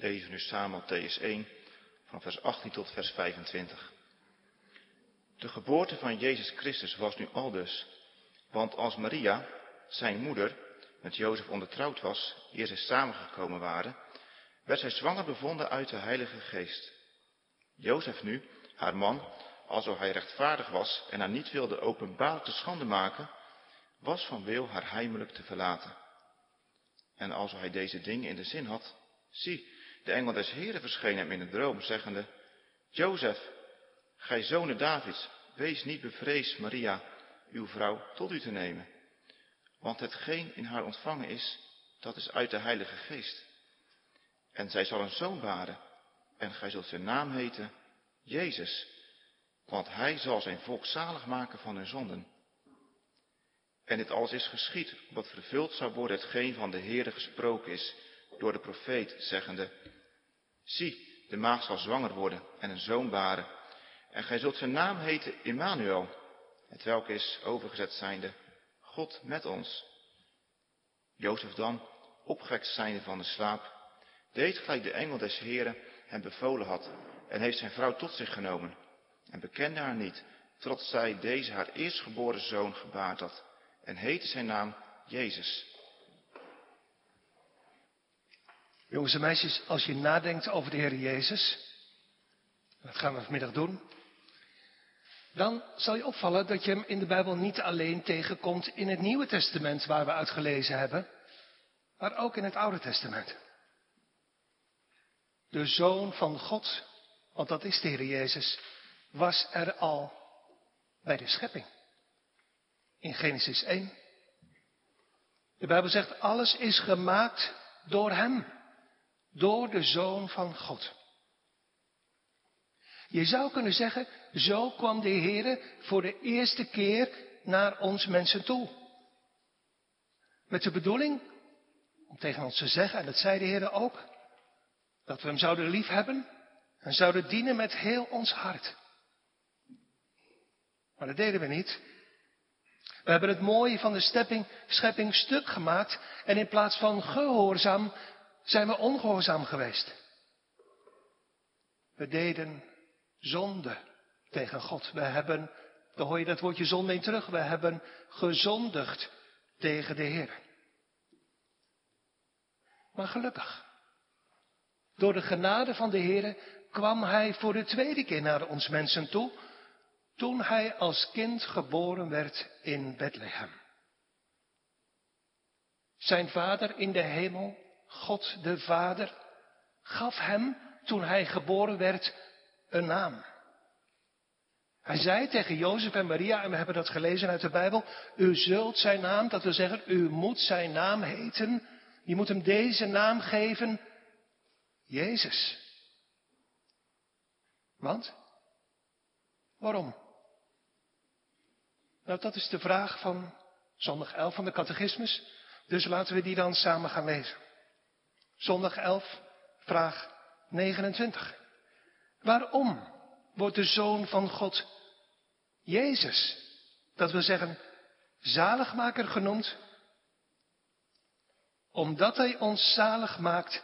lezen nu samen Matthäus 1 van vers 18 tot vers 25. De geboorte van Jezus Christus was nu al dus, want als Maria, zijn moeder, met Jozef ondertrouwd was, eer ze samengekomen waren, werd zij zwanger bevonden uit de Heilige Geest. Jozef nu, haar man, alsof hij rechtvaardig was en haar niet wilde openbaar te schande maken, was van wil haar heimelijk te verlaten. En als hij deze dingen in de zin had, zie, de engel des Heren verscheen hem in een droom, zeggende, Jozef, gij zonen Davids, wees niet bevreesd Maria, uw vrouw, tot u te nemen. Want hetgeen in haar ontvangen is, dat is uit de Heilige Geest. En zij zal een zoon baren, en gij zult zijn naam heten, Jezus, want hij zal zijn volk zalig maken van hun zonden. En dit alles is geschied, wat vervuld zou worden hetgeen van de Heere gesproken is door de profeet, zeggende, Zie, de maag zal zwanger worden en een zoon baren, en gij zult zijn naam heten Immanuel, het welk is overgezet zijnde, God met ons. Jozef dan, opgewekt zijnde van de slaap, deed gelijk de engel des Heren hem bevolen had, en heeft zijn vrouw tot zich genomen, en bekende haar niet, totdat zij deze haar eerstgeboren zoon gebaard had, en heette zijn naam Jezus. Jongens en meisjes, als je nadenkt over de Heer Jezus, dat gaan we vanmiddag doen, dan zal je opvallen dat je hem in de Bijbel niet alleen tegenkomt in het Nieuwe Testament waar we uitgelezen hebben, maar ook in het Oude Testament. De Zoon van God, want dat is de Heer Jezus, was er al bij de schepping. In Genesis 1. De Bijbel zegt, alles is gemaakt door Hem, door de Zoon van God. Je zou kunnen zeggen, zo kwam de Heer voor de eerste keer naar ons mensen toe. Met de bedoeling om tegen ons te zeggen, en dat zei de Heer ook, dat we Hem zouden liefhebben en zouden dienen met heel ons hart. Maar dat deden we niet. We hebben het mooie van de stepping, schepping stuk gemaakt en in plaats van gehoorzaam zijn we ongehoorzaam geweest. We deden zonde tegen God. We hebben, dan hoor je dat woordje zonde in terug, we hebben gezondigd tegen de Heer. Maar gelukkig, door de genade van de Heer kwam Hij voor de tweede keer naar ons mensen toe, toen Hij als kind geboren werd in Bethlehem. Zijn vader in de hemel, God de Vader, gaf hem, toen hij geboren werd, een naam. Hij zei tegen Jozef en Maria, en we hebben dat gelezen uit de Bijbel, u zult zijn naam, dat wil zeggen, u moet zijn naam heten, je moet hem deze naam geven, Jezus. Want? Waarom? Nou, dat is de vraag van zondag 11 van de catechismus, dus laten we die dan samen gaan lezen. Zondag 11, vraag 29. Waarom wordt de Zoon van God Jezus, dat wil zeggen zaligmaker genoemd? Omdat Hij ons zalig maakt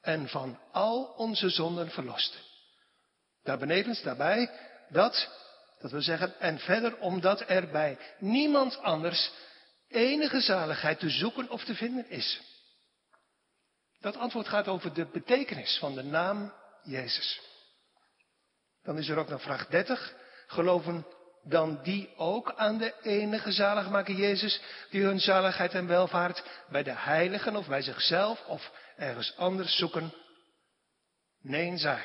en van al onze zonden verlost. Daar benevens daarbij dat, dat wil zeggen, en verder omdat er bij niemand anders enige zaligheid te zoeken of te vinden is. Dat antwoord gaat over de betekenis van de naam Jezus. Dan is er ook nog vraag 30. Geloven dan die ook aan de enige zaligmaker Jezus, die hun zaligheid en welvaart bij de heiligen of bij zichzelf of ergens anders zoeken? Nee, zij.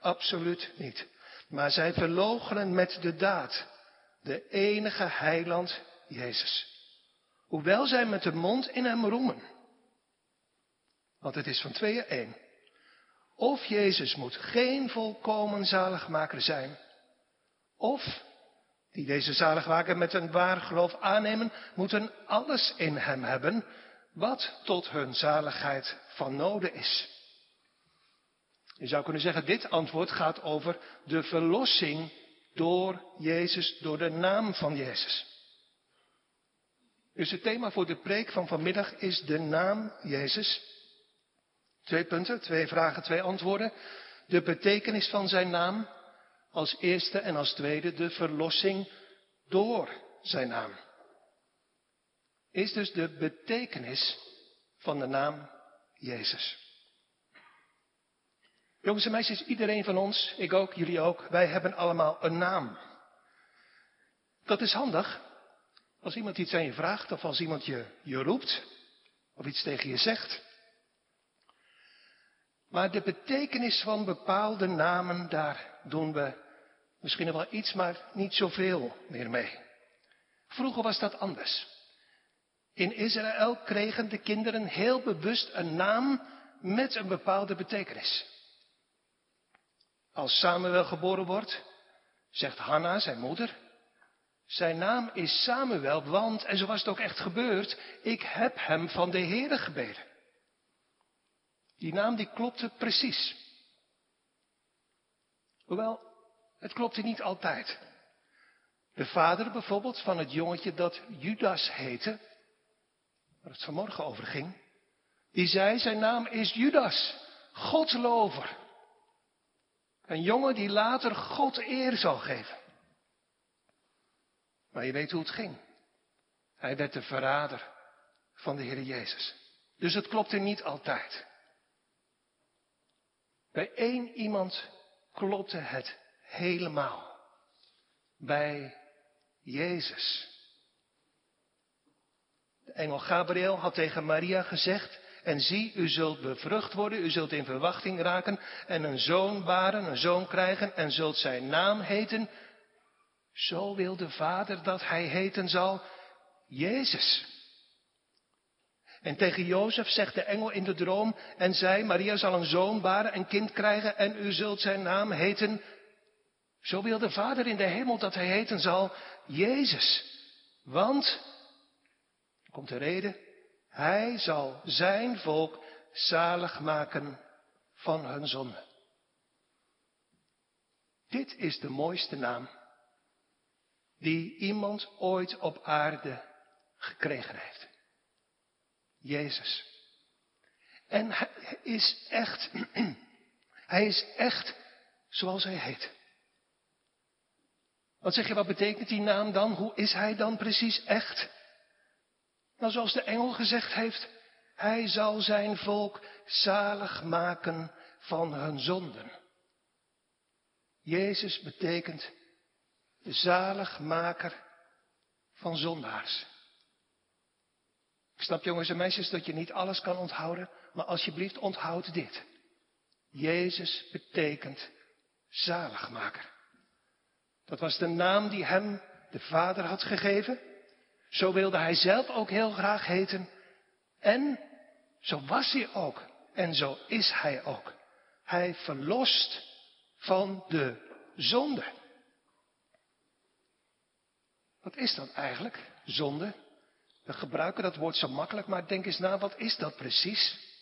Absoluut niet. Maar zij verloochenen met de daad de enige heiland Jezus. Hoewel zij met de mond in hem roemen. Want het is van tweeën één. Of Jezus moet geen volkomen zaligmaker zijn, of die deze zaligmaker met een waar geloof aannemen, moeten alles in hem hebben wat tot hun zaligheid van noden is. Je zou kunnen zeggen, dit antwoord gaat over de verlossing door Jezus, door de naam van Jezus. Dus het thema voor de preek van vanmiddag is de naam Jezus. Twee punten, twee vragen, twee antwoorden. De betekenis van zijn naam als eerste en als tweede de verlossing door zijn naam. Is dus de betekenis van de naam Jezus. Jongens en meisjes, iedereen van ons, ik ook, jullie ook, wij hebben allemaal een naam. Dat is handig. Als iemand iets aan je vraagt of als iemand je, je roept of iets tegen je zegt. Maar de betekenis van bepaalde namen, daar doen we misschien wel iets, maar niet zoveel meer mee. Vroeger was dat anders. In Israël kregen de kinderen heel bewust een naam met een bepaalde betekenis. Als Samuel geboren wordt, zegt Hanna, zijn moeder, zijn naam is Samuel, want, en zo was het ook echt gebeurd, ik heb hem van de Heere gebeden. Die naam die klopte precies. Hoewel, het klopte niet altijd. De vader bijvoorbeeld van het jongetje dat Judas heette, waar het vanmorgen over ging, die zei zijn naam is Judas, Godlover. Een jongen die later God eer zal geven. Maar je weet hoe het ging. Hij werd de verrader van de Heer Jezus. Dus het klopte niet altijd. Bij één iemand klopte het helemaal. Bij Jezus. De engel Gabriel had tegen Maria gezegd, en zie, u zult bevrucht worden, u zult in verwachting raken en een zoon baren, een zoon krijgen en zult zijn naam heten. Zo wil de Vader dat hij heten zal Jezus. En tegen Jozef zegt de engel in de droom en zei, Maria zal een zoon baren, een kind krijgen en u zult zijn naam heten. Zo wil de Vader in de hemel dat hij heten zal Jezus. Want, komt de reden, hij zal zijn volk zalig maken van hun zonde. Dit is de mooiste naam die iemand ooit op aarde gekregen heeft. Jezus. En hij is echt, hij is echt zoals hij heet. Wat zeg je, wat betekent die naam dan? Hoe is hij dan precies echt? Nou, zoals de engel gezegd heeft, hij zal zijn volk zalig maken van hun zonden. Jezus betekent de zaligmaker van zondaars. Snap jongens en meisjes dat je niet alles kan onthouden, maar alsjeblieft onthoud dit. Jezus betekent zaligmaker. Dat was de naam die hem de Vader had gegeven. Zo wilde hij zelf ook heel graag heten. En zo was hij ook. En zo is hij ook. Hij verlost van de zonde. Wat is dat eigenlijk, zonde? We gebruiken dat woord zo makkelijk, maar denk eens na, wat is dat precies?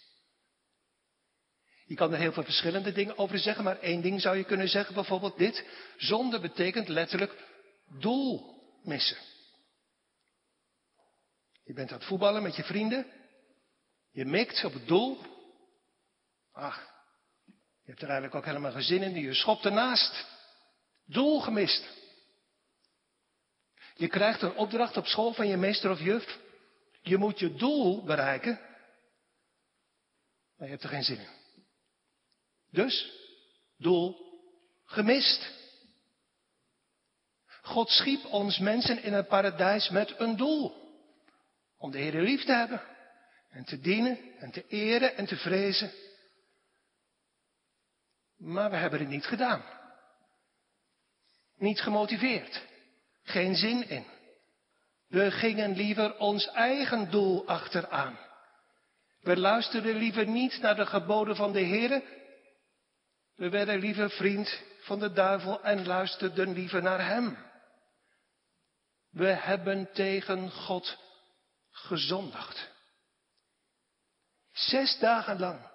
Je kan er heel veel verschillende dingen over zeggen, maar één ding zou je kunnen zeggen, bijvoorbeeld dit. Zonde betekent letterlijk doel missen. Je bent aan het voetballen met je vrienden. Je mikt op het doel. Ach, je hebt er eigenlijk ook helemaal geen zin in. Je schopt ernaast. Doel gemist. Je krijgt een opdracht op school van je meester of juf. Je moet je doel bereiken. Maar je hebt er geen zin in. Dus, doel gemist. God schiep ons mensen in een paradijs met een doel. Om de Heer lief te hebben. En te dienen en te eren en te vrezen. Maar we hebben het niet gedaan. Niet gemotiveerd. Geen zin in. We gingen liever ons eigen doel achteraan. We luisterden liever niet naar de geboden van de Heer. We werden liever vriend van de duivel en luisterden liever naar hem. We hebben tegen God gezondigd. Zes dagen lang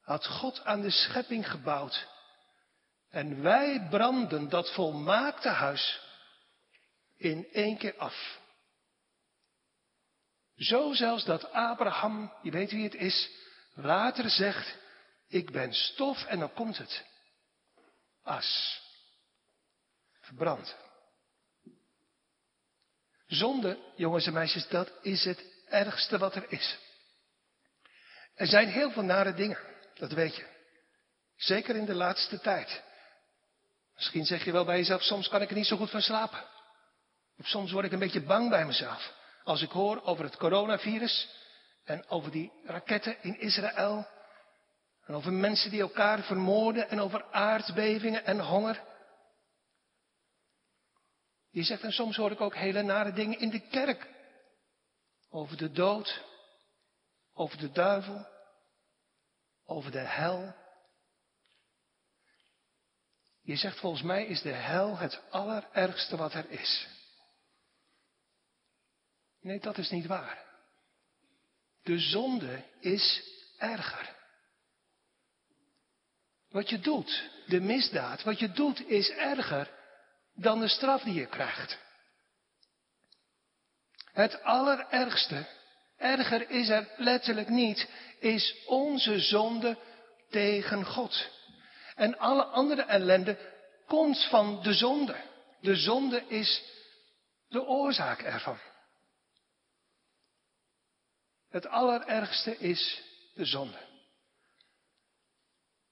had God aan de schepping gebouwd. En wij branden dat volmaakte huis in één keer af. Zo zelfs dat Abraham, je weet wie het is, later zegt, ik ben stof en dan komt het. As. Verbrand. Zonde, jongens en meisjes, dat is het ergste wat er is. Er zijn heel veel nare dingen, dat weet je. Zeker in de laatste tijd. Misschien zeg je wel bij jezelf, soms kan ik er niet zo goed van slapen. Soms word ik een beetje bang bij mezelf. Als ik hoor over het coronavirus en over die raketten in Israël. En over mensen die elkaar vermoorden en over aardbevingen en honger. Je zegt, en soms hoor ik ook hele nare dingen in de kerk. Over de dood, over de duivel, over de hel. Je zegt, volgens mij is de hel het allerergste wat er is. Nee, dat is niet waar. De zonde is erger. Wat je doet, de misdaad, wat je doet is erger dan de straf die je krijgt. Het allerergste, erger is er letterlijk niet, is onze zonde tegen God. En alle andere ellende komt van de zonde. De zonde is de oorzaak ervan. Het allerergste is de zonde.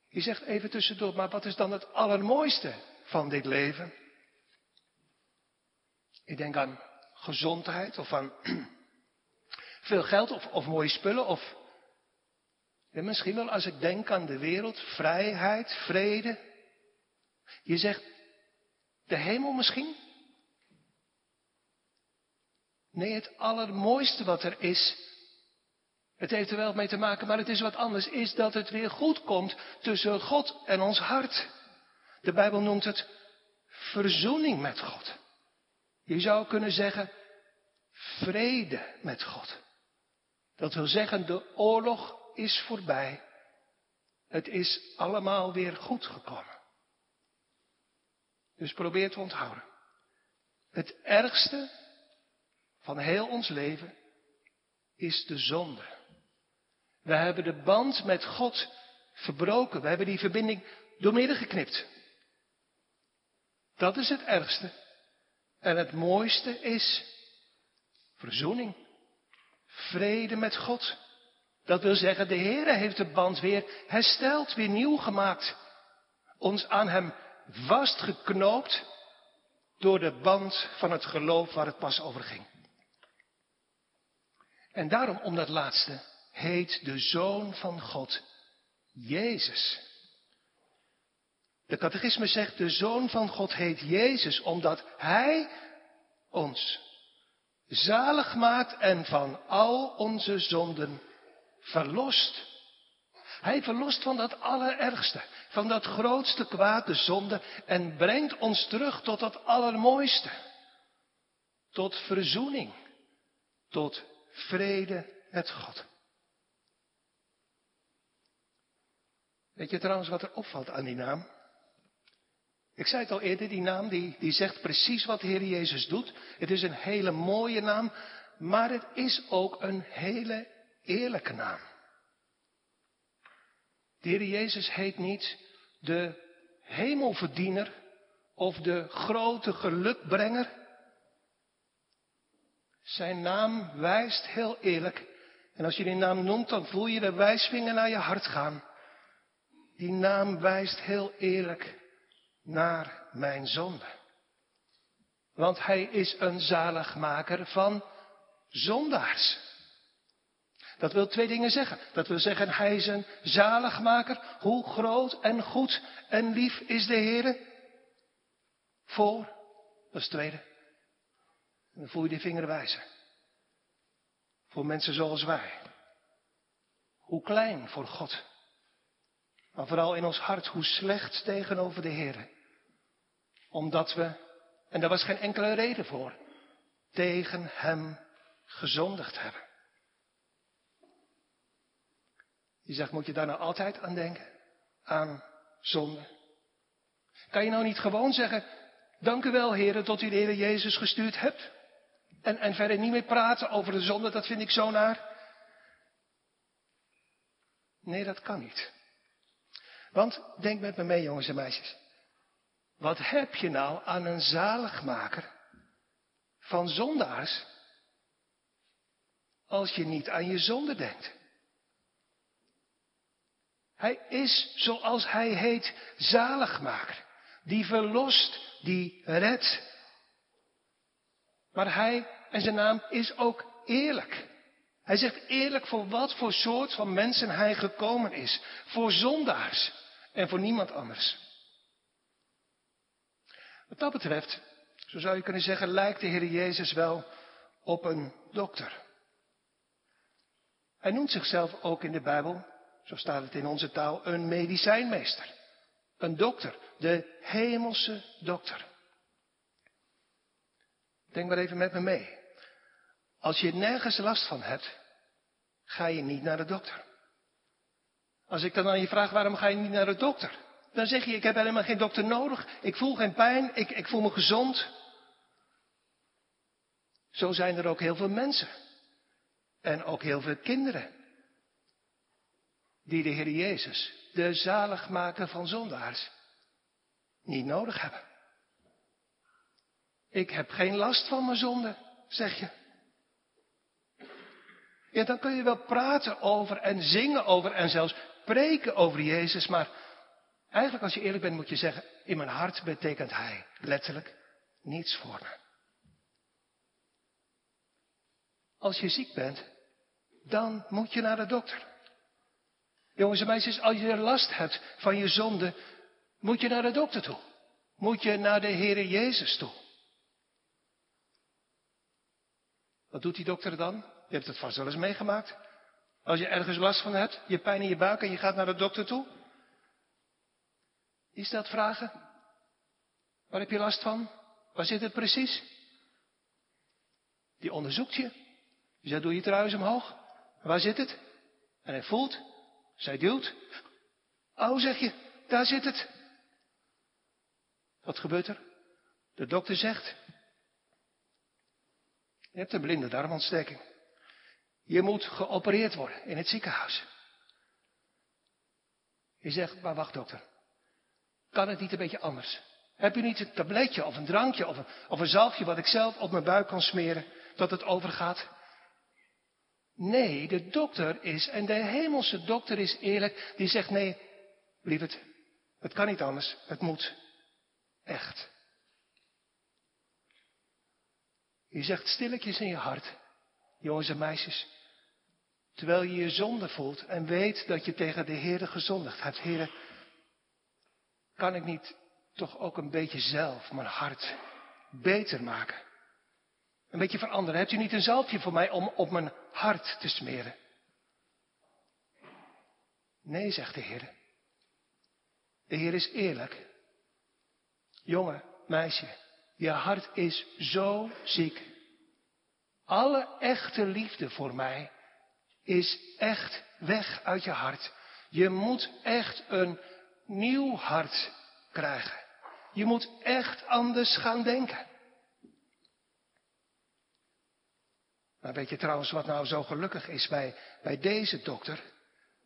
Je zegt even tussendoor, maar wat is dan het allermooiste van dit leven? Ik denk aan gezondheid of aan veel geld of, of mooie spullen of misschien wel als ik denk aan de wereld, vrijheid, vrede. Je zegt de hemel misschien? Nee, het allermooiste wat er is, het heeft er wel mee te maken, maar het is wat anders, is dat het weer goed komt tussen God en ons hart. De Bijbel noemt het verzoening met God. Je zou kunnen zeggen vrede met God. Dat wil zeggen, de oorlog is voorbij. Het is allemaal weer goed gekomen. Dus probeer te onthouden. Het ergste van heel ons leven is de zonde. We hebben de band met God verbroken. We hebben die verbinding doormidden geknipt. Dat is het ergste. En het mooiste is verzoening. Vrede met God. Dat wil zeggen, de Heer heeft de band weer hersteld, weer nieuw gemaakt. Ons aan Hem vastgeknoopt door de band van het geloof waar het pas over ging. En daarom, om dat laatste, heet de Zoon van God Jezus. De catechisme zegt, de Zoon van God heet Jezus, omdat Hij ons zalig maakt en van al onze zonden verlost. Hij verlost van dat allerergste, van dat grootste kwaad, de zonde, en brengt ons terug tot dat allermooiste. Tot verzoening, tot vrede met God. Weet je trouwens wat er opvalt aan die naam? Ik zei het al eerder, die naam die, die zegt precies wat de Heer Jezus doet. Het is een hele mooie naam, maar het is ook een hele eerlijke naam. De Heer Jezus heet niet de hemelverdiener of de grote gelukbrenger. Zijn naam wijst heel eerlijk. En als je die naam noemt, dan voel je de wijsvinger naar je hart gaan. Die naam wijst heel eerlijk naar mijn zonde. Want hij is een zaligmaker van zondaars. Dat wil twee dingen zeggen. Dat wil zeggen, hij is een zaligmaker. Hoe groot en goed en lief is de Heer? Voor, dat is het tweede. Dan voel je die vinger wijzen. Voor mensen zoals wij. Hoe klein voor God. Maar vooral in ons hart, hoe slecht tegenover de Heer. Omdat we, en daar was geen enkele reden voor, tegen Hem gezondigd hebben. Je zegt, moet je daar nou altijd aan denken? Aan zonde? Kan je nou niet gewoon zeggen, dank u wel heren tot u de Heer Jezus gestuurd hebt? En, en verder niet meer praten over de zonde, dat vind ik zo naar. Nee, dat kan niet. Want denk met me mee, jongens en meisjes. Wat heb je nou aan een zaligmaker van zondaars als je niet aan je zonde denkt? Hij is, zoals hij heet, zaligmaker. Die verlost, die redt. Maar hij en zijn naam is ook eerlijk. Hij zegt eerlijk voor wat voor soort van mensen hij gekomen is. Voor zondaars en voor niemand anders. Wat dat betreft, zo zou je kunnen zeggen, lijkt de Heer Jezus wel op een dokter. Hij noemt zichzelf ook in de Bijbel, zo staat het in onze taal, een medicijnmeester. Een dokter, de hemelse dokter. Denk maar even met me mee. Als je nergens last van hebt, ga je niet naar de dokter. Als ik dan aan je vraag waarom ga je niet naar de dokter? Dan zeg je ik heb helemaal geen dokter nodig. Ik voel geen pijn. Ik, ik voel me gezond. Zo zijn er ook heel veel mensen. En ook heel veel kinderen. Die de Heer Jezus, de zaligmaker van zondaars, niet nodig hebben. Ik heb geen last van mijn zonde, zeg je. Ja, dan kun je wel praten over en zingen over en zelfs preken over Jezus, maar eigenlijk als je eerlijk bent moet je zeggen, in mijn hart betekent Hij letterlijk niets voor me. Als je ziek bent, dan moet je naar de dokter. Jongens en meisjes, als je last hebt van je zonde, moet je naar de dokter toe. Moet je naar de Heere Jezus toe. Wat doet die dokter dan? Je hebt het vast wel eens meegemaakt. Als je ergens last van hebt, je pijn in je buik en je gaat naar de dokter toe. Is dat vragen? Waar heb je last van? Waar zit het precies? Die onderzoekt je. Je zegt, doe je trouwens omhoog. Waar zit het? En hij voelt. Zij duwt. Oh, zeg je, daar zit het. Wat gebeurt er? De dokter zegt, je hebt een blinde darmontsteking. Je moet geopereerd worden in het ziekenhuis. Je zegt, maar wacht dokter. Kan het niet een beetje anders? Heb je niet een tabletje of een drankje of een, of een zalfje wat ik zelf op mijn buik kan smeren, dat het overgaat? Nee, de dokter is, en de hemelse dokter is eerlijk, die zegt nee, lieverd, het kan niet anders, het moet. Echt. Je zegt stilletjes in je hart, jongens en meisjes, terwijl je je zonde voelt en weet dat je tegen de Heer gezondigd hebt. Heer, kan ik niet toch ook een beetje zelf mijn hart beter maken? Een beetje veranderen. Hebt u niet een zalfje voor mij om op mijn hart te smeren? Nee, zegt de Heer. De Heer is eerlijk. Jongen, meisje, je hart is zo ziek. Alle echte liefde voor mij is echt weg uit je hart. Je moet echt een nieuw hart krijgen. Je moet echt anders gaan denken. Maar weet je trouwens wat nou zo gelukkig is bij, bij deze dokter?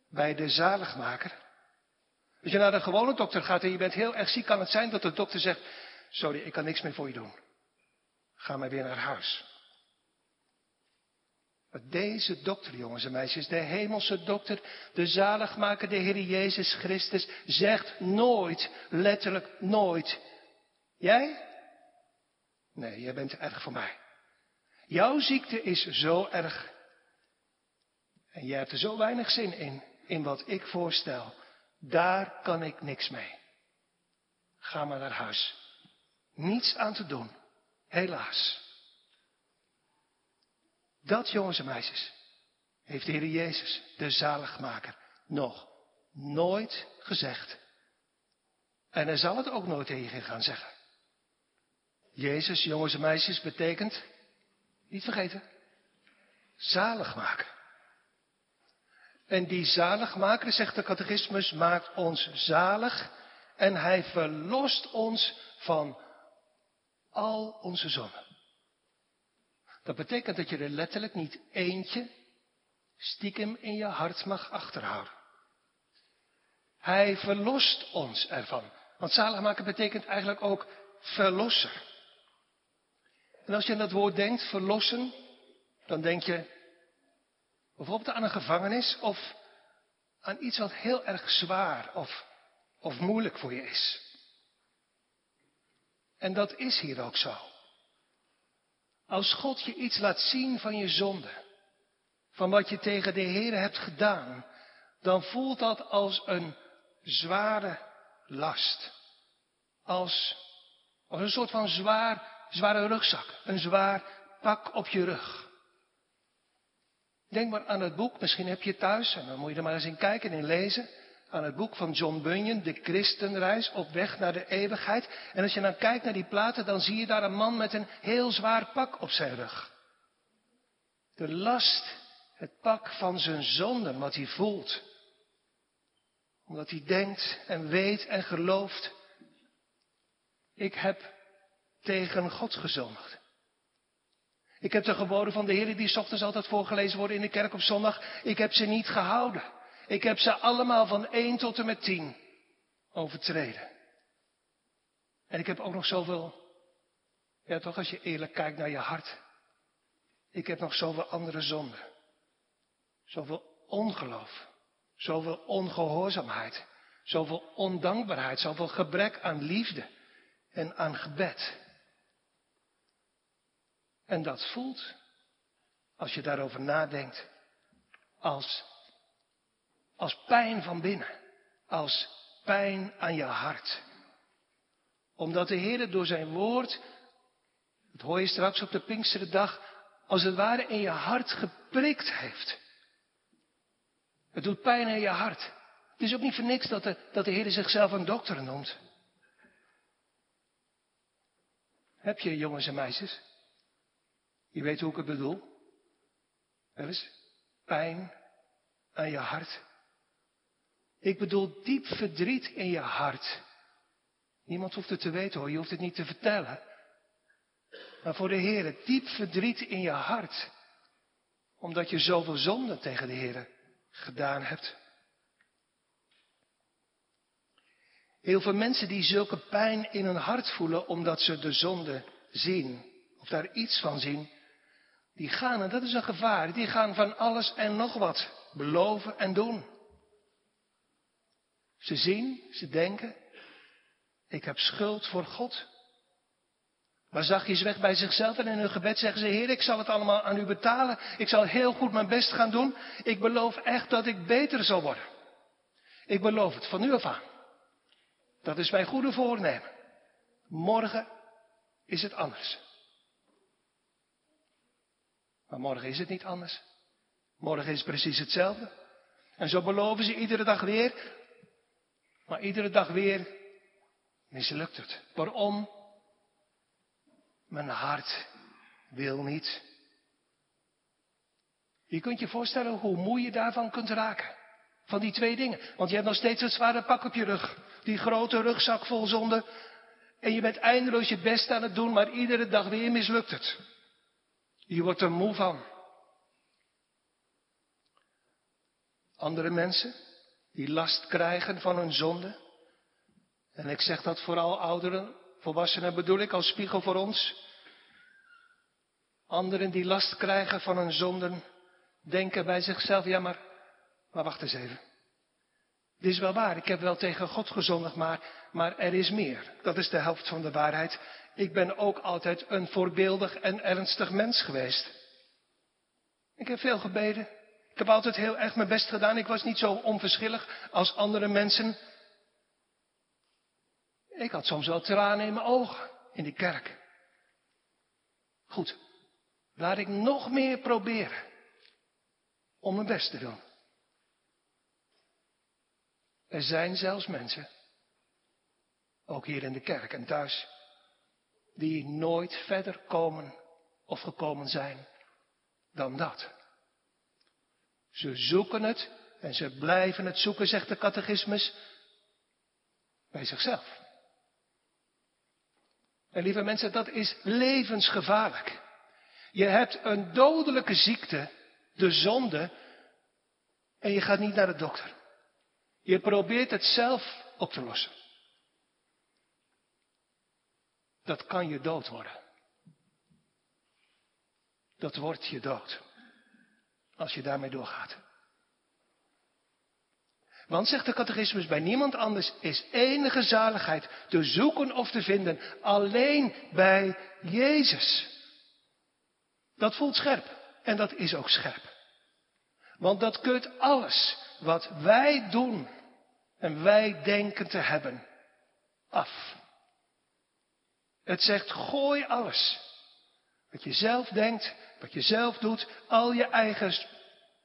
Bij de zaligmaker? Als je naar de gewone dokter gaat en je bent heel erg ziek, kan het zijn dat de dokter zegt, sorry, ik kan niks meer voor je doen. Ga maar weer naar huis. Deze dokter, jongens en meisjes, de hemelse dokter, de zaligmaker, de Heer Jezus Christus, zegt nooit, letterlijk nooit, jij? Nee, jij bent erg voor mij. Jouw ziekte is zo erg. En jij hebt er zo weinig zin in, in wat ik voorstel. Daar kan ik niks mee. Ga maar naar huis. Niets aan te doen. Helaas. Dat, jongens en meisjes, heeft de Heer Jezus, de zaligmaker, nog nooit gezegd. En hij zal het ook nooit tegen gaan zeggen. Jezus, jongens en meisjes, betekent, niet vergeten, zaligmaker. En die zaligmaker, zegt de catechismus, maakt ons zalig en hij verlost ons van al onze zonden. Dat betekent dat je er letterlijk niet eentje stiekem in je hart mag achterhouden. Hij verlost ons ervan. Want zaligmaken betekent eigenlijk ook verlosser. En als je aan dat woord denkt, verlossen, dan denk je bijvoorbeeld aan een gevangenis of aan iets wat heel erg zwaar of, of moeilijk voor je is. En dat is hier ook zo. Als God je iets laat zien van je zonde, van wat je tegen de Heer hebt gedaan, dan voelt dat als een zware last. Als, als een soort van zwaar, zware rugzak. Een zwaar pak op je rug. Denk maar aan het boek, misschien heb je het thuis, en dan moet je er maar eens in kijken en in lezen. Aan het boek van John Bunyan, De Christenreis, op weg naar de eeuwigheid. En als je dan kijkt naar die platen, dan zie je daar een man met een heel zwaar pak op zijn rug. De last, het pak van zijn zonden, wat hij voelt. Omdat hij denkt en weet en gelooft. Ik heb tegen God gezondigd. Ik heb de geboden van de Heer die s ochtends altijd voorgelezen worden in de kerk op zondag. Ik heb ze niet gehouden. Ik heb ze allemaal van 1 tot en met 10 overtreden. En ik heb ook nog zoveel, ja toch als je eerlijk kijkt naar je hart. Ik heb nog zoveel andere zonden. Zoveel ongeloof. Zoveel ongehoorzaamheid. Zoveel ondankbaarheid. Zoveel gebrek aan liefde en aan gebed. En dat voelt, als je daarover nadenkt, als, als pijn van binnen. Als pijn aan je hart. Omdat de Heer door zijn woord, dat hoor je straks op de Pinksterdag, als het ware in je hart geprikt heeft. Het doet pijn in je hart. Het is ook niet voor niks dat de, dat de Heer zichzelf een dokter noemt. Heb je jongens en meisjes? Je weet hoe ik het bedoel. Er is pijn aan je hart. Ik bedoel diep verdriet in je hart. Niemand hoeft het te weten hoor, je hoeft het niet te vertellen. Maar voor de Heer, diep verdriet in je hart. Omdat je zoveel zonde tegen de Heer gedaan hebt. Heel veel mensen die zulke pijn in hun hart voelen omdat ze de zonde zien, of daar iets van zien, die gaan, en dat is een gevaar, die gaan van alles en nog wat beloven en doen. Ze zien, ze denken, ik heb schuld voor God. Maar zachtjes weg bij zichzelf en in hun gebed zeggen ze, Heer, ik zal het allemaal aan u betalen. Ik zal heel goed mijn best gaan doen. Ik beloof echt dat ik beter zal worden. Ik beloof het van nu af aan. Dat is mijn goede voornemen. Morgen is het anders. Maar morgen is het niet anders. Morgen is precies hetzelfde. En zo beloven ze iedere dag weer. Maar iedere dag weer mislukt het. Waarom? Mijn hart wil niet. Je kunt je voorstellen hoe moe je daarvan kunt raken. Van die twee dingen. Want je hebt nog steeds het zware pak op je rug. Die grote rugzak vol zonde. En je bent eindeloos je best aan het doen, maar iedere dag weer mislukt het. Je wordt er moe van. Andere mensen die last krijgen van hun zonde. En ik zeg dat vooral ouderen, volwassenen bedoel ik als spiegel voor ons. Anderen die last krijgen van hun zonden, denken bij zichzelf, ja maar, maar wacht eens even. Dit is wel waar, ik heb wel tegen God gezondigd, maar, maar er is meer. Dat is de helft van de waarheid. Ik ben ook altijd een voorbeeldig en ernstig mens geweest. Ik heb veel gebeden. Ik heb altijd heel erg mijn best gedaan. Ik was niet zo onverschillig als andere mensen. Ik had soms wel tranen in mijn ogen in die kerk. Goed, laat ik nog meer proberen om mijn best te doen. Er zijn zelfs mensen, ook hier in de kerk en thuis, die nooit verder komen of gekomen zijn dan dat. Ze zoeken het en ze blijven het zoeken, zegt de catechismus, bij zichzelf. En lieve mensen, dat is levensgevaarlijk. Je hebt een dodelijke ziekte, de zonde, en je gaat niet naar de dokter. Je probeert het zelf op te lossen. Dat kan je dood worden. Dat wordt je dood. Als je daarmee doorgaat. Want, zegt de catechismus, bij niemand anders is enige zaligheid te zoeken of te vinden alleen bij Jezus. Dat voelt scherp en dat is ook scherp. Want dat keurt alles wat wij doen en wij denken te hebben af. Het zegt gooi alles. Wat je zelf denkt, wat je zelf doet, al je eigen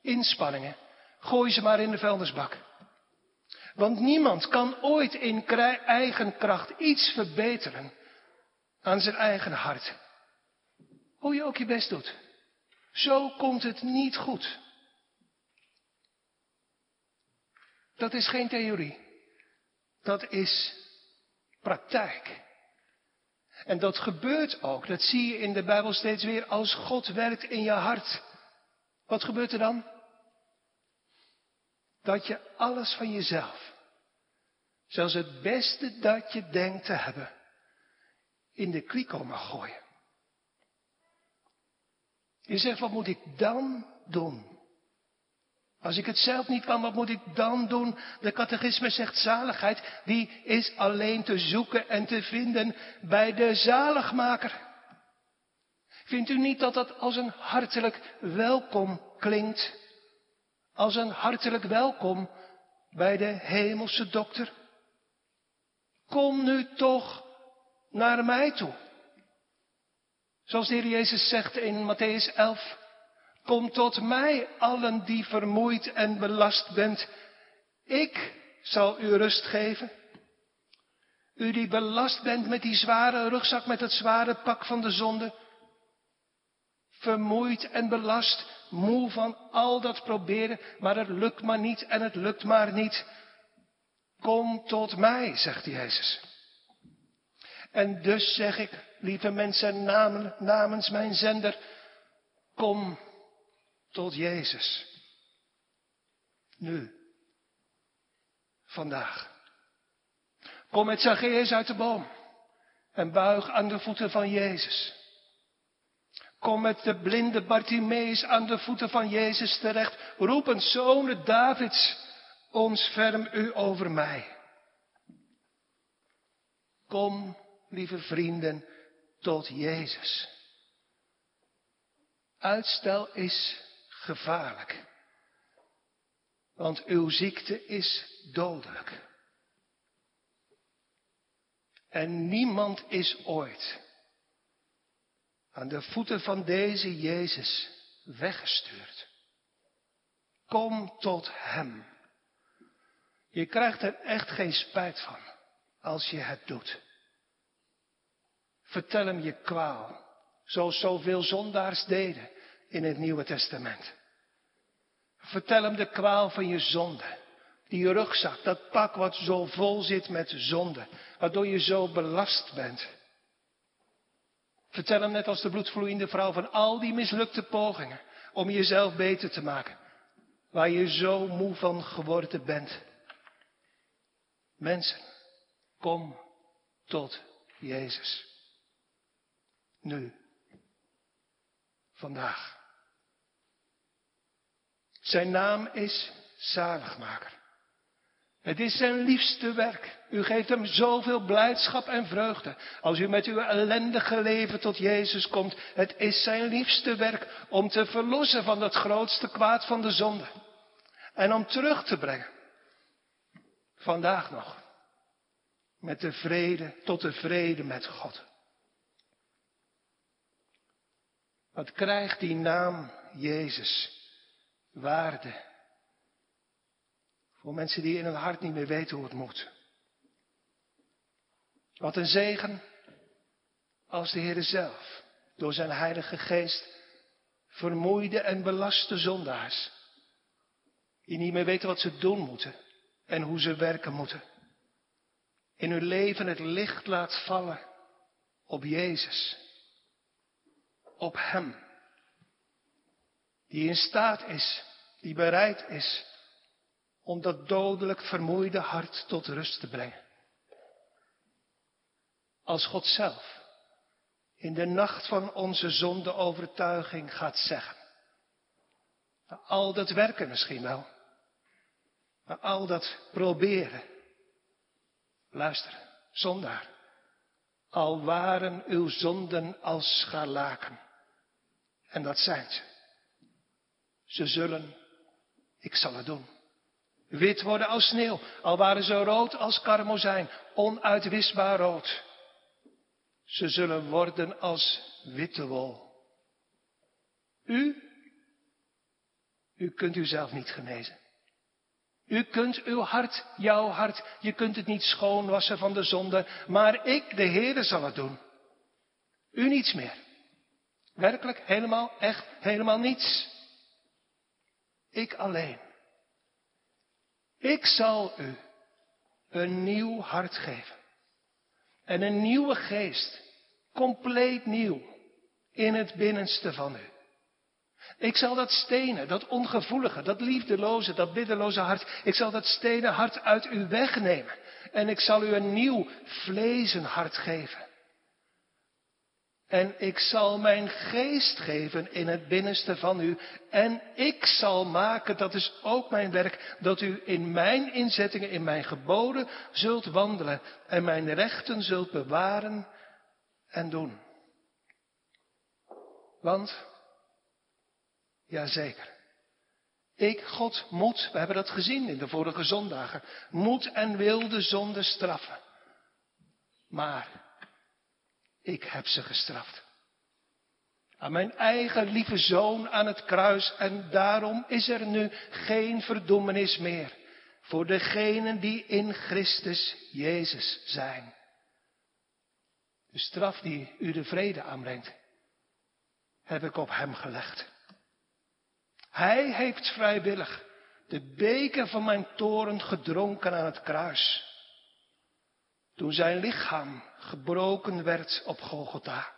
inspanningen, gooi ze maar in de vuilnisbak. Want niemand kan ooit in eigen kracht iets verbeteren aan zijn eigen hart. Hoe je ook je best doet. Zo komt het niet goed. Dat is geen theorie. Dat is praktijk. En dat gebeurt ook. Dat zie je in de Bijbel steeds weer als God werkt in je hart. Wat gebeurt er dan? Dat je alles van jezelf, zelfs het beste dat je denkt te hebben, in de kliko mag gooien. Je zegt, wat moet ik dan doen? Als ik het zelf niet kan, wat moet ik dan doen? De catechisme zegt zaligheid, die is alleen te zoeken en te vinden bij de zaligmaker. Vindt u niet dat dat als een hartelijk welkom klinkt? Als een hartelijk welkom bij de hemelse dokter? Kom nu toch naar mij toe. Zoals de Heer Jezus zegt in Matthäus 11. Kom tot mij, allen die vermoeid en belast bent. Ik zal u rust geven. U die belast bent met die zware rugzak, met het zware pak van de zonde. Vermoeid en belast, moe van al dat proberen, maar het lukt maar niet en het lukt maar niet. Kom tot mij, zegt Jezus. En dus zeg ik, lieve mensen, namens mijn zender, kom tot Jezus. Nu. Vandaag. Kom met Zacchaeus uit de boom en buig aan de voeten van Jezus. Kom met de blinde Bartimeus aan de voeten van Jezus terecht, roepend, zonen Davids, ons ferm u over mij. Kom, lieve vrienden, tot Jezus. Uitstel is gevaarlijk. Want uw ziekte is dodelijk. En niemand is ooit aan de voeten van deze Jezus weggestuurd. Kom tot Hem. Je krijgt er echt geen spijt van als je het doet. Vertel Hem je kwaal, zoals zoveel zondaars deden in het Nieuwe Testament. Vertel hem de kwaal van je zonde. Die rugzak, dat pak wat zo vol zit met zonde, waardoor je zo belast bent. Vertel hem net als de bloedvloeiende vrouw van al die mislukte pogingen om jezelf beter te maken, waar je zo moe van geworden bent. Mensen, kom tot Jezus. Nu. Vandaag. Zijn naam is zaligmaker. Het is zijn liefste werk. U geeft hem zoveel blijdschap en vreugde. Als u met uw ellendige leven tot Jezus komt. Het is zijn liefste werk om te verlossen van het grootste kwaad van de zonde. En om terug te brengen. Vandaag nog. Met de vrede, tot de vrede met God. Wat krijgt die naam Jezus? Waarde. Voor mensen die in hun hart niet meer weten hoe het moet. Wat een zegen als de Heer zelf door zijn Heilige Geest vermoeide en belaste zondaars, die niet meer weten wat ze doen moeten en hoe ze werken moeten, in hun leven het licht laat vallen op Jezus, op Hem die in staat is, die bereid is om dat dodelijk vermoeide hart tot rust te brengen. Als God zelf in de nacht van onze zonde overtuiging gaat zeggen. Na al dat werken misschien wel. Na al dat proberen. Luister, zondaar. Al waren uw zonden als scharlaken. En dat zijn ze. Ze zullen, ik zal het doen. Wit worden als sneeuw, al waren ze rood als karmozijn, onuitwisbaar rood. Ze zullen worden als witte wol. U, u kunt uzelf niet genezen. U kunt uw hart, jouw hart, je kunt het niet schoonwassen van de zonde, maar ik, de Heere, zal het doen. U niets meer. Werkelijk, helemaal, echt, helemaal niets. Ik alleen. Ik zal u een nieuw hart geven. En een nieuwe geest, compleet nieuw, in het binnenste van u. Ik zal dat stenen, dat ongevoelige, dat liefdeloze, dat biddeloze hart, ik zal dat stenen hart uit u wegnemen. En ik zal u een nieuw vlezen hart geven. En ik zal mijn geest geven in het binnenste van u. En ik zal maken, dat is ook mijn werk, dat u in mijn inzettingen, in mijn geboden zult wandelen. En mijn rechten zult bewaren en doen. Want, jazeker, ik, God, moet, we hebben dat gezien in de vorige zondagen, moet en wil de zonde straffen. Maar ik heb ze gestraft. Aan mijn eigen lieve zoon aan het kruis en daarom is er nu geen verdoemenis meer voor degenen die in Christus Jezus zijn. De straf die u de vrede aanbrengt, heb ik op hem gelegd. Hij heeft vrijwillig de beker van mijn toren gedronken aan het kruis. Toen zijn lichaam gebroken werd op Golgotha.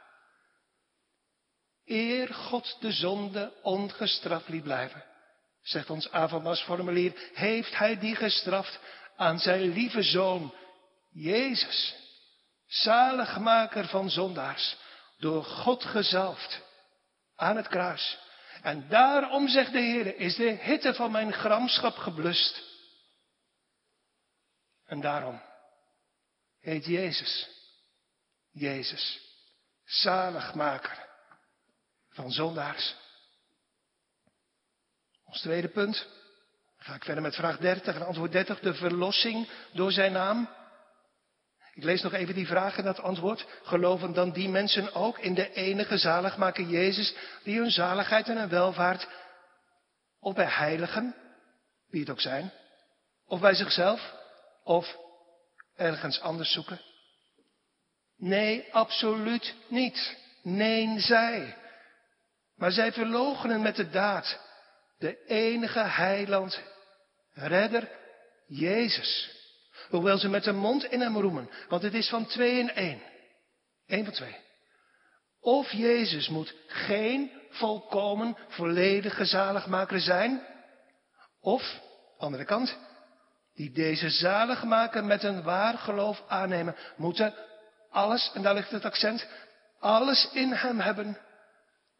Eer God de zonde ongestraft liet blijven, zegt ons avondmaalsformulier, heeft hij die gestraft aan zijn lieve zoon, Jezus, zaligmaker van zondaars, door God gezalfd aan het kruis. En daarom, zegt de Heer, is de hitte van mijn gramschap geblust. En daarom heet Jezus, Jezus, zaligmaker van zondaars. Ons tweede punt. ga ik verder met vraag 30 en antwoord 30. De verlossing door zijn naam. Ik lees nog even die vraag en dat antwoord. Geloven dan die mensen ook in de enige zaligmaker Jezus, die hun zaligheid en hun welvaart, of bij heiligen, wie het ook zijn, of bij zichzelf, of ergens anders zoeken? Nee, absoluut niet. Nee, zij. Maar zij verloochenen met de daad de enige heiland, redder, Jezus. Hoewel ze met de mond in hem roemen, want het is van twee in één. Eén van twee. Of Jezus moet geen volkomen, volledige zaligmaker zijn, of, andere kant, die deze zaligmaker met een waar geloof aannemen, moeten alles, en daar ligt het accent, alles in hem hebben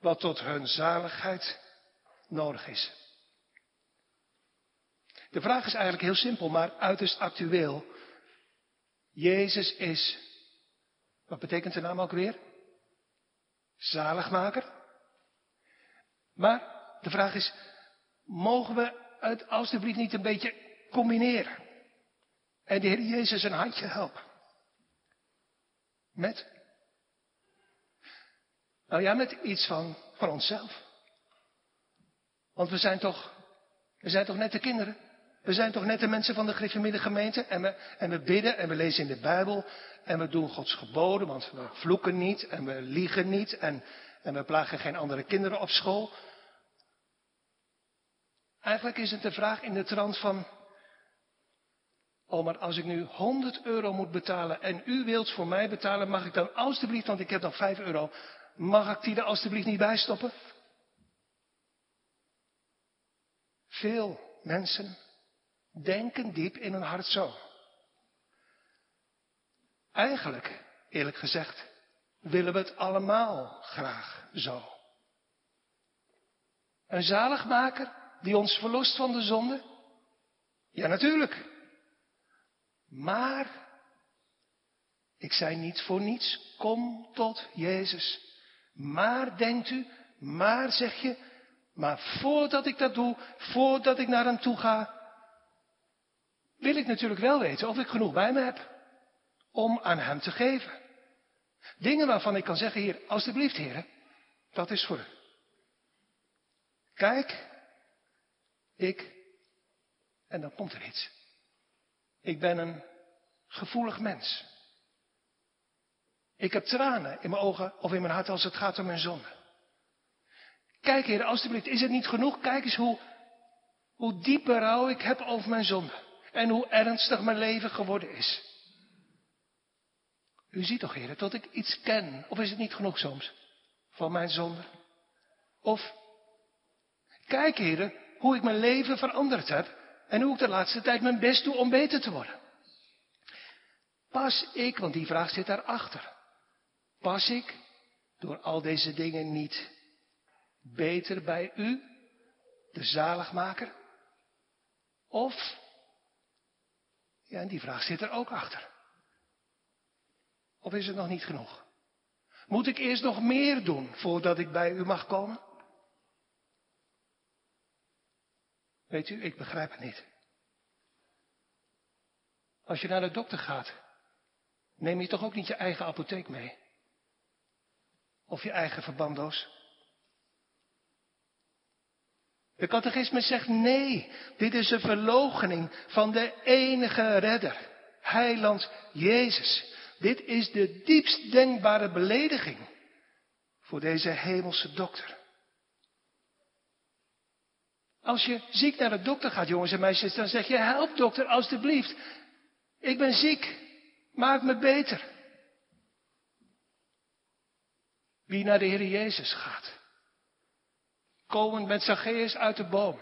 wat tot hun zaligheid nodig is. De vraag is eigenlijk heel simpel, maar uiterst actueel. Jezus is, wat betekent de naam ook weer? Zaligmaker. Maar de vraag is, mogen we het alstublieft niet een beetje combineren? En de Heer Jezus een handje helpen. Met? Nou ja, met iets van, van onszelf. Want we zijn toch, we zijn toch net de kinderen. We zijn toch net de mensen van de gereformeerde gemeente. En we, en we bidden en we lezen in de Bijbel. En we doen Gods geboden, want we vloeken niet en we liegen niet. En, en we plagen geen andere kinderen op school. Eigenlijk is het de vraag in de trant van, Oh, maar als ik nu 100 euro moet betalen en u wilt voor mij betalen, mag ik dan alstublieft, want ik heb nog 5 euro, mag ik die er alstublieft niet bij stoppen? Veel mensen denken diep in hun hart zo. Eigenlijk, eerlijk gezegd, willen we het allemaal graag zo. Een zaligmaker die ons verlost van de zonde? Ja, natuurlijk. Maar, ik zei niet voor niets, kom tot Jezus. Maar denkt u, maar zeg je, maar voordat ik dat doe, voordat ik naar hem toe ga, wil ik natuurlijk wel weten of ik genoeg bij me heb om aan hem te geven. Dingen waarvan ik kan zeggen, hier, alstublieft heren, dat is voor u. Kijk, ik, en dan komt er iets. Ik ben een gevoelig mens. Ik heb tranen in mijn ogen of in mijn hart als het gaat om mijn zonde. Kijk, Heer, alstublieft, is het niet genoeg? Kijk eens hoe, hoe diep berouw ik heb over mijn zonde. En hoe ernstig mijn leven geworden is. U ziet toch, Heer, dat ik iets ken. Of is het niet genoeg soms? Van mijn zonde? Of, kijk, Heer, hoe ik mijn leven veranderd heb. En hoe ik de laatste tijd mijn best doe om beter te worden. Pas ik, want die vraag zit daarachter. Pas ik door al deze dingen niet beter bij u, de zaligmaker? Of, ja, en die vraag zit er ook achter. Of is het nog niet genoeg? Moet ik eerst nog meer doen voordat ik bij u mag komen? Weet u, ik begrijp het niet. Als je naar de dokter gaat, neem je toch ook niet je eigen apotheek mee? Of je eigen verbanddoos? De catechisme zegt nee, dit is een verloochening van de enige redder, heiland Jezus. Dit is de diepst denkbare belediging voor deze hemelse dokter. Als je ziek naar de dokter gaat, jongens en meisjes, dan zeg je, help dokter, alstublieft. Ik ben ziek, maak me beter. Wie naar de Heer Jezus gaat, komend met Zacchaeus uit de boom,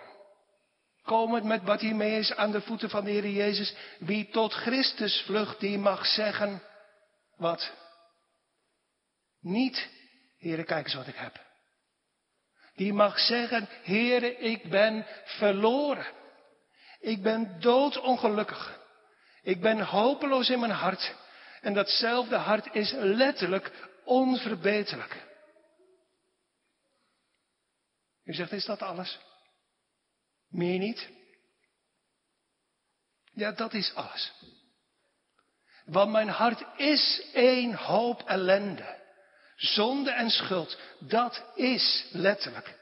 komend met Bartimaeus aan de voeten van de Heer Jezus, wie tot Christus vlucht, die mag zeggen, wat? Niet, Heere, kijk eens wat ik heb. Die mag zeggen, Heere, ik ben verloren. Ik ben doodongelukkig. Ik ben hopeloos in mijn hart. En datzelfde hart is letterlijk onverbeterlijk. U zegt, is dat alles? Meer niet? Ja, dat is alles. Want mijn hart is één hoop ellende. Zonde en schuld, dat is letterlijk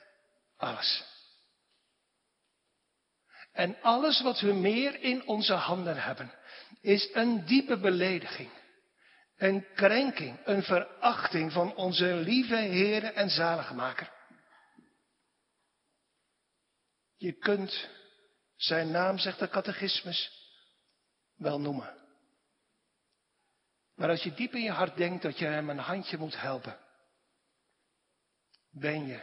alles. En alles wat we meer in onze handen hebben, is een diepe belediging, een krenking, een verachting van onze lieve Heere en Zaligmaker. Je kunt zijn naam, zegt de catechismus, wel noemen. Maar als je diep in je hart denkt dat je hem een handje moet helpen, ben je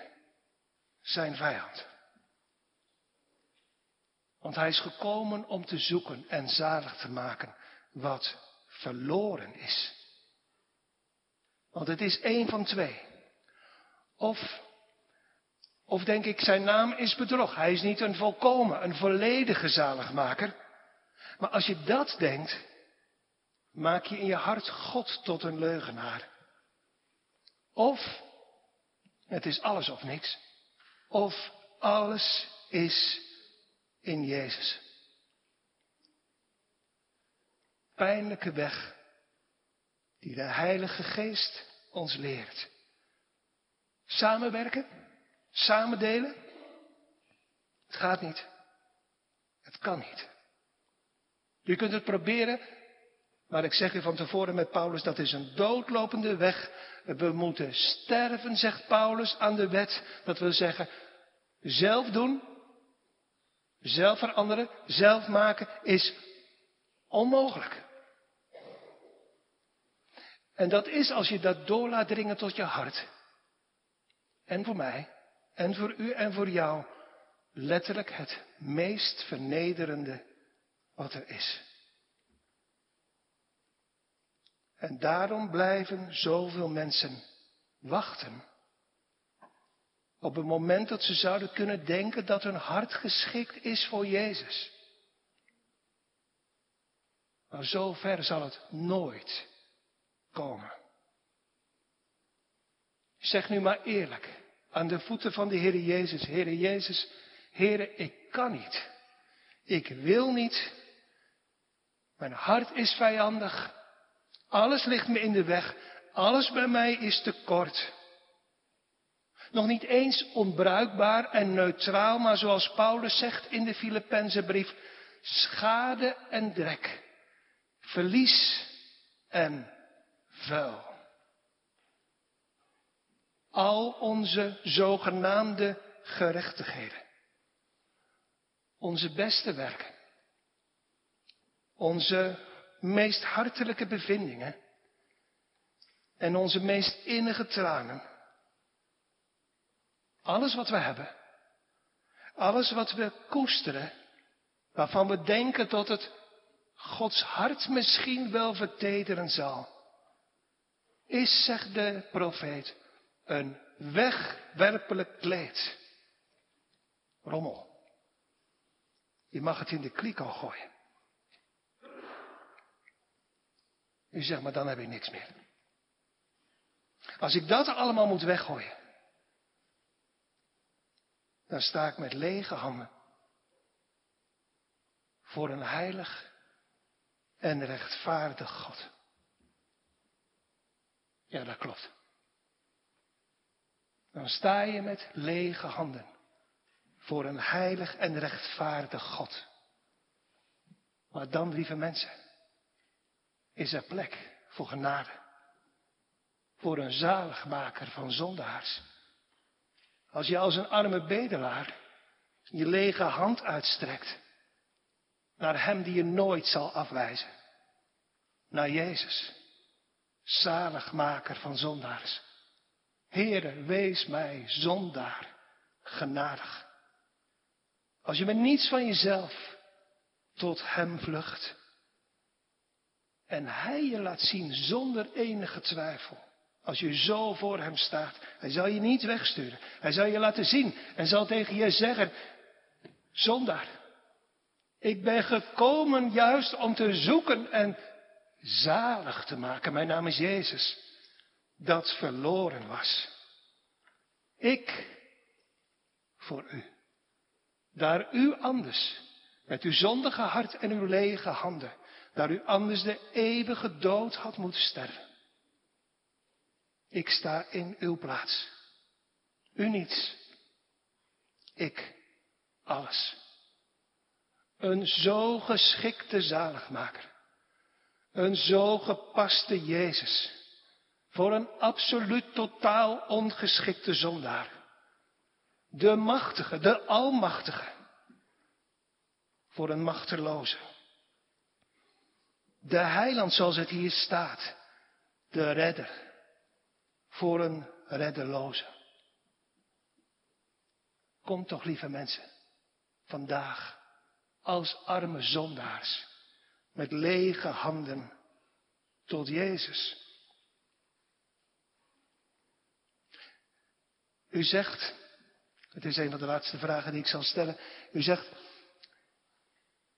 zijn vijand. Want hij is gekomen om te zoeken en zalig te maken wat verloren is. Want het is één van twee. Of, of denk ik, zijn naam is bedrog. Hij is niet een volkomen, een volledige zaligmaker. Maar als je dat denkt, maak je in je hart God tot een leugenaar. Of het is alles of niks. Of alles is in Jezus. Pijnlijke weg die de Heilige Geest ons leert. Samenwerken, samendelen. Het gaat niet. Het kan niet. Je kunt het proberen maar ik zeg u van tevoren met Paulus, dat is een doodlopende weg. We moeten sterven, zegt Paulus, aan de wet. Dat wil zeggen, zelf doen, zelf veranderen, zelf maken, is onmogelijk. En dat is als je dat door laat dringen tot je hart. En voor mij, en voor u en voor jou, letterlijk het meest vernederende wat er is. En daarom blijven zoveel mensen wachten op het moment dat ze zouden kunnen denken dat hun hart geschikt is voor Jezus. Maar zover zal het nooit komen. Zeg nu maar eerlijk aan de voeten van de Heer Jezus, Heer Jezus, Heer, ik kan niet. Ik wil niet. Mijn hart is vijandig. Alles ligt me in de weg. Alles bij mij is te kort. Nog niet eens onbruikbaar en neutraal, maar zoals Paulus zegt in de Filippenzenbrief, schade en drek, verlies en vuil. Al onze zogenaamde gerechtigheden, onze beste werken, onze meest hartelijke bevindingen en onze meest innige tranen alles wat we hebben, alles wat we koesteren, waarvan we denken dat het Gods hart misschien wel vertederen zal, is, zegt de profeet, een wegwerpelijk kleed. Rommel. Je mag het in de kliko gooien. U zegt, maar dan heb ik niks meer. Als ik dat allemaal moet weggooien, dan sta ik met lege handen voor een heilig en rechtvaardig God. Ja, dat klopt. Dan sta je met lege handen voor een heilig en rechtvaardig God. Maar dan, lieve mensen, is er plek voor genade. Voor een zaligmaker van zondaars. Als je als een arme bedelaar je lege hand uitstrekt naar Hem die je nooit zal afwijzen. Naar Jezus, zaligmaker van zondaars. Heere, wees mij zondaar genadig. Als je met niets van jezelf tot Hem vlucht en Hij je laat zien zonder enige twijfel als je zo voor hem staat, hij zal je niet wegsturen. Hij zal je laten zien en zal tegen je zeggen, zondaar, ik ben gekomen juist om te zoeken en zalig te maken. Mijn naam is Jezus, dat verloren was. Ik voor u. Daar u anders, met uw zondige hart en uw lege handen, daar u anders de eeuwige dood had moeten sterven. Ik sta in uw plaats. U niets. Ik alles. Een zo geschikte zaligmaker. Een zo gepaste Jezus. Voor een absoluut totaal ongeschikte zondaar. De machtige, de almachtige. Voor een machteloze. De heiland zoals het hier staat. De redder voor een reddeloze. Kom toch, lieve mensen, vandaag als arme zondaars met lege handen tot Jezus. U zegt, het is een van de laatste vragen die ik zal stellen. U zegt,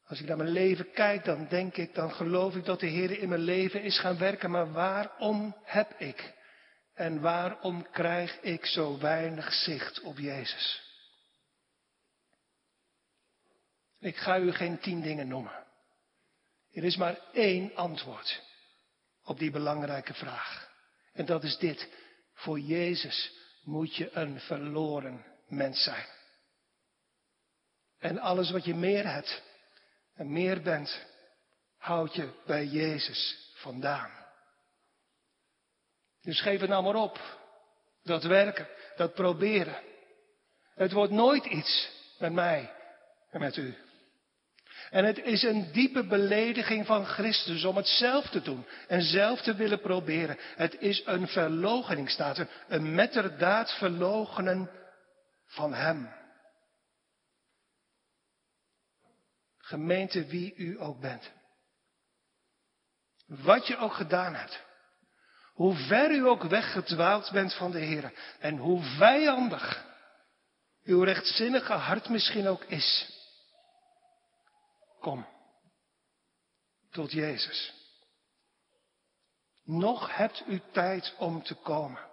als ik naar mijn leven kijk, dan denk ik, dan geloof ik dat de Heer in mijn leven is gaan werken. Maar waarom heb ik en waarom krijg ik zo weinig zicht op Jezus? Ik ga u geen tien dingen noemen. Er is maar één antwoord op die belangrijke vraag. En dat is dit. Voor Jezus moet je een verloren mens zijn. En alles wat je meer hebt en meer bent, houd je bij Jezus vandaan. Dus geef het nou maar op. Dat werken, dat proberen. Het wordt nooit iets met mij en met u. En het is een diepe belediging van Christus om het zelf te doen en zelf te willen proberen. Het is een verlogening, staat er. Een metterdaad verlogenen van Hem. Gemeente wie u ook bent. Wat je ook gedaan hebt. Hoe ver u ook weggedwaald bent van de Heer. En hoe vijandig uw rechtzinnige hart misschien ook is. Kom tot Jezus. Nog hebt u tijd om te komen.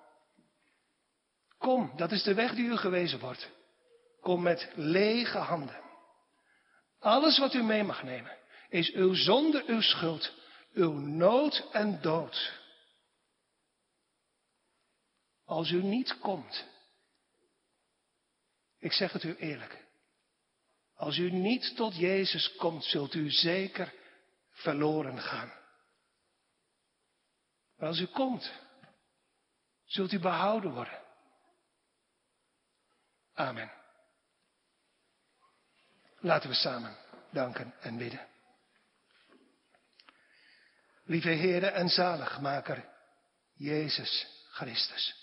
Kom, dat is de weg die u gewezen wordt. Kom met lege handen. Alles wat u mee mag nemen is uw zonde, uw schuld, uw nood en dood. Als u niet komt, ik zeg het u eerlijk, als u niet tot Jezus komt, zult u zeker verloren gaan. Maar als u komt, zult u behouden worden. Amen. Laten we samen danken en bidden. Lieve Heere en Zaligmaker, Jezus Christus.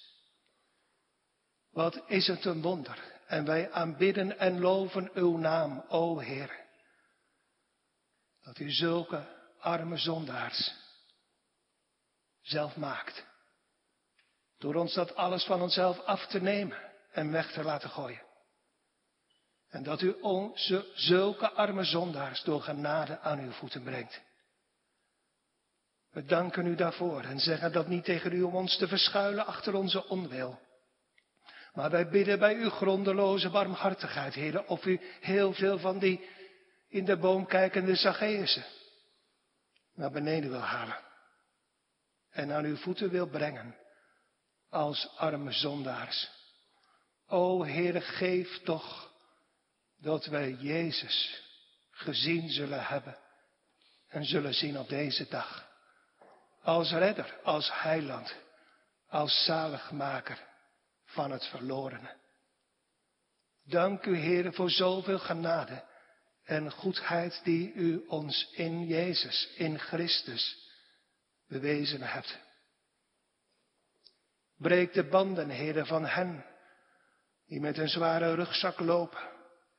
Wat is het een wonder en wij aanbidden en loven uw naam, o Heer. Dat u zulke arme zondaars zelf maakt. Door ons dat alles van onszelf af te nemen en weg te laten gooien. En dat u onze zulke arme zondaars door genade aan uw voeten brengt. We danken u daarvoor en zeggen dat niet tegen u om ons te verschuilen achter onze onwil. Maar wij bidden bij uw grondeloze barmhartigheid, heren, of u heel veel van die in de boom kijkende Zacchaeusen naar beneden wil halen. En aan uw voeten wil brengen als arme zondaars. O Heere, geef toch dat wij Jezus gezien zullen hebben en zullen zien op deze dag. Als redder, als heiland, als zaligmaker van het verlorene. Dank u, Heere, voor zoveel genade en goedheid die u ons in Jezus, in Christus, bewezen hebt. Breek de banden, Heere, van hen die met een zware rugzak lopen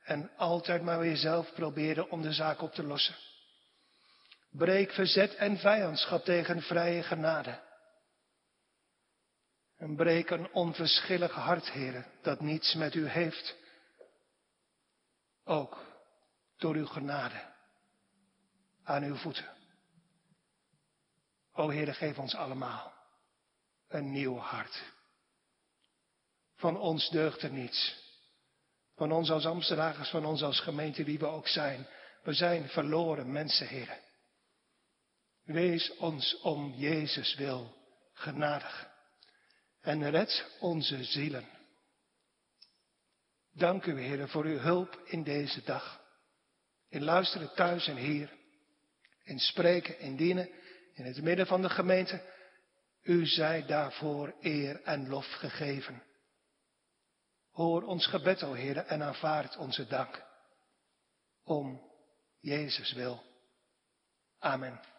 en altijd maar weer zelf proberen om de zaak op te lossen. Breek verzet en vijandschap tegen vrije genade. En breek een onverschillig hart, heren, dat niets met u heeft. Ook door uw genade aan uw voeten. O Heere, geef ons allemaal een nieuw hart. Van ons deugt er niets. Van ons als Amsterdagers, van ons als gemeente die we ook zijn. We zijn verloren mensen, Heere. Wees ons om Jezus wil genadig en red onze zielen. Dank u, Heer, voor uw hulp in deze dag. In luisteren thuis en hier. In spreken, in dienen, in het midden van de gemeente. U zij daarvoor eer en lof gegeven. Hoor ons gebed, o Heer, en aanvaard onze dank. Om Jezus wil. Amen.